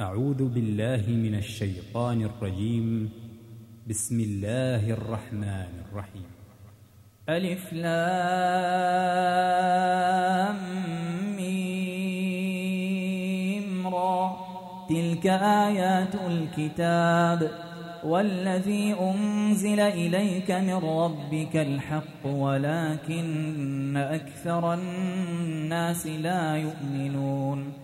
أعوذ بالله من الشيطان الرجيم. بسم الله الرحمن الرحيم. ألف لام ميم را. تلك آيات الكتاب. والذي أنزل إليك من ربك الحق. ولكن أكثر الناس لا يؤمنون.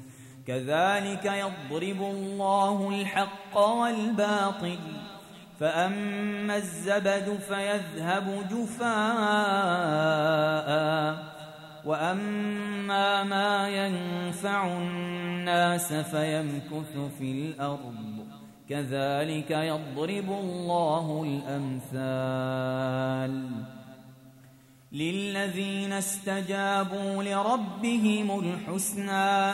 كذلك يضرب الله الحق والباطل فأما الزبد فيذهب جفاء وأما ما ينفع الناس فيمكث في الأرض كذلك يضرب الله الأمثال. للذين استجابوا لربهم الحسنى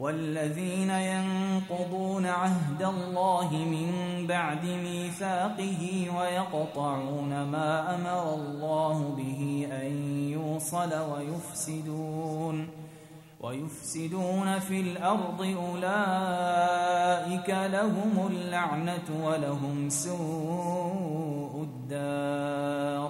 والذين ينقضون عهد الله من بعد ميثاقه ويقطعون ما أمر الله به أن يوصل ويفسدون ويفسدون في الأرض أولئك لهم اللعنة ولهم سوء الدار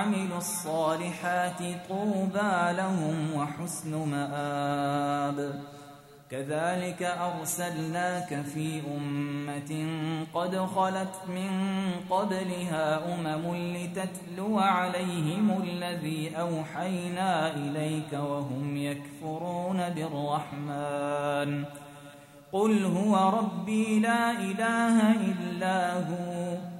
وعملوا الصالحات طوبى لهم وحسن مآب. كذلك أرسلناك في أمة قد خلت من قبلها أمم لتتلو عليهم الذي أوحينا إليك وهم يكفرون بالرحمن. قل هو ربي لا إله إلا هو.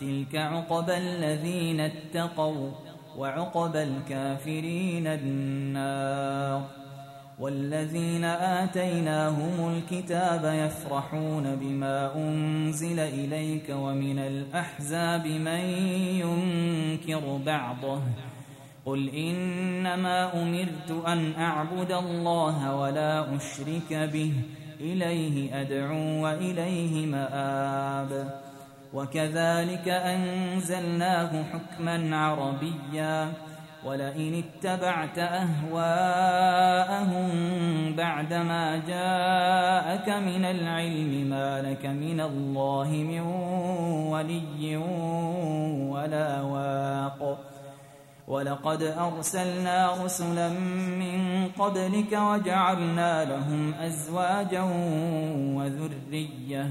تلك عقبى الذين اتقوا وعقبى الكافرين النار والذين آتيناهم الكتاب يفرحون بما أنزل إليك ومن الأحزاب من ينكر بعضه قل إنما أمرت أن أعبد الله ولا أشرك به إليه أدعو وإليه مآب وكذلك أنزلناه حكما عربيا ولئن اتبعت أهواءهم بعدما جاءك من العلم ما لك من الله من ولي ولا واق. ولقد أرسلنا رسلا من قبلك وجعلنا لهم أزواجا وذرية.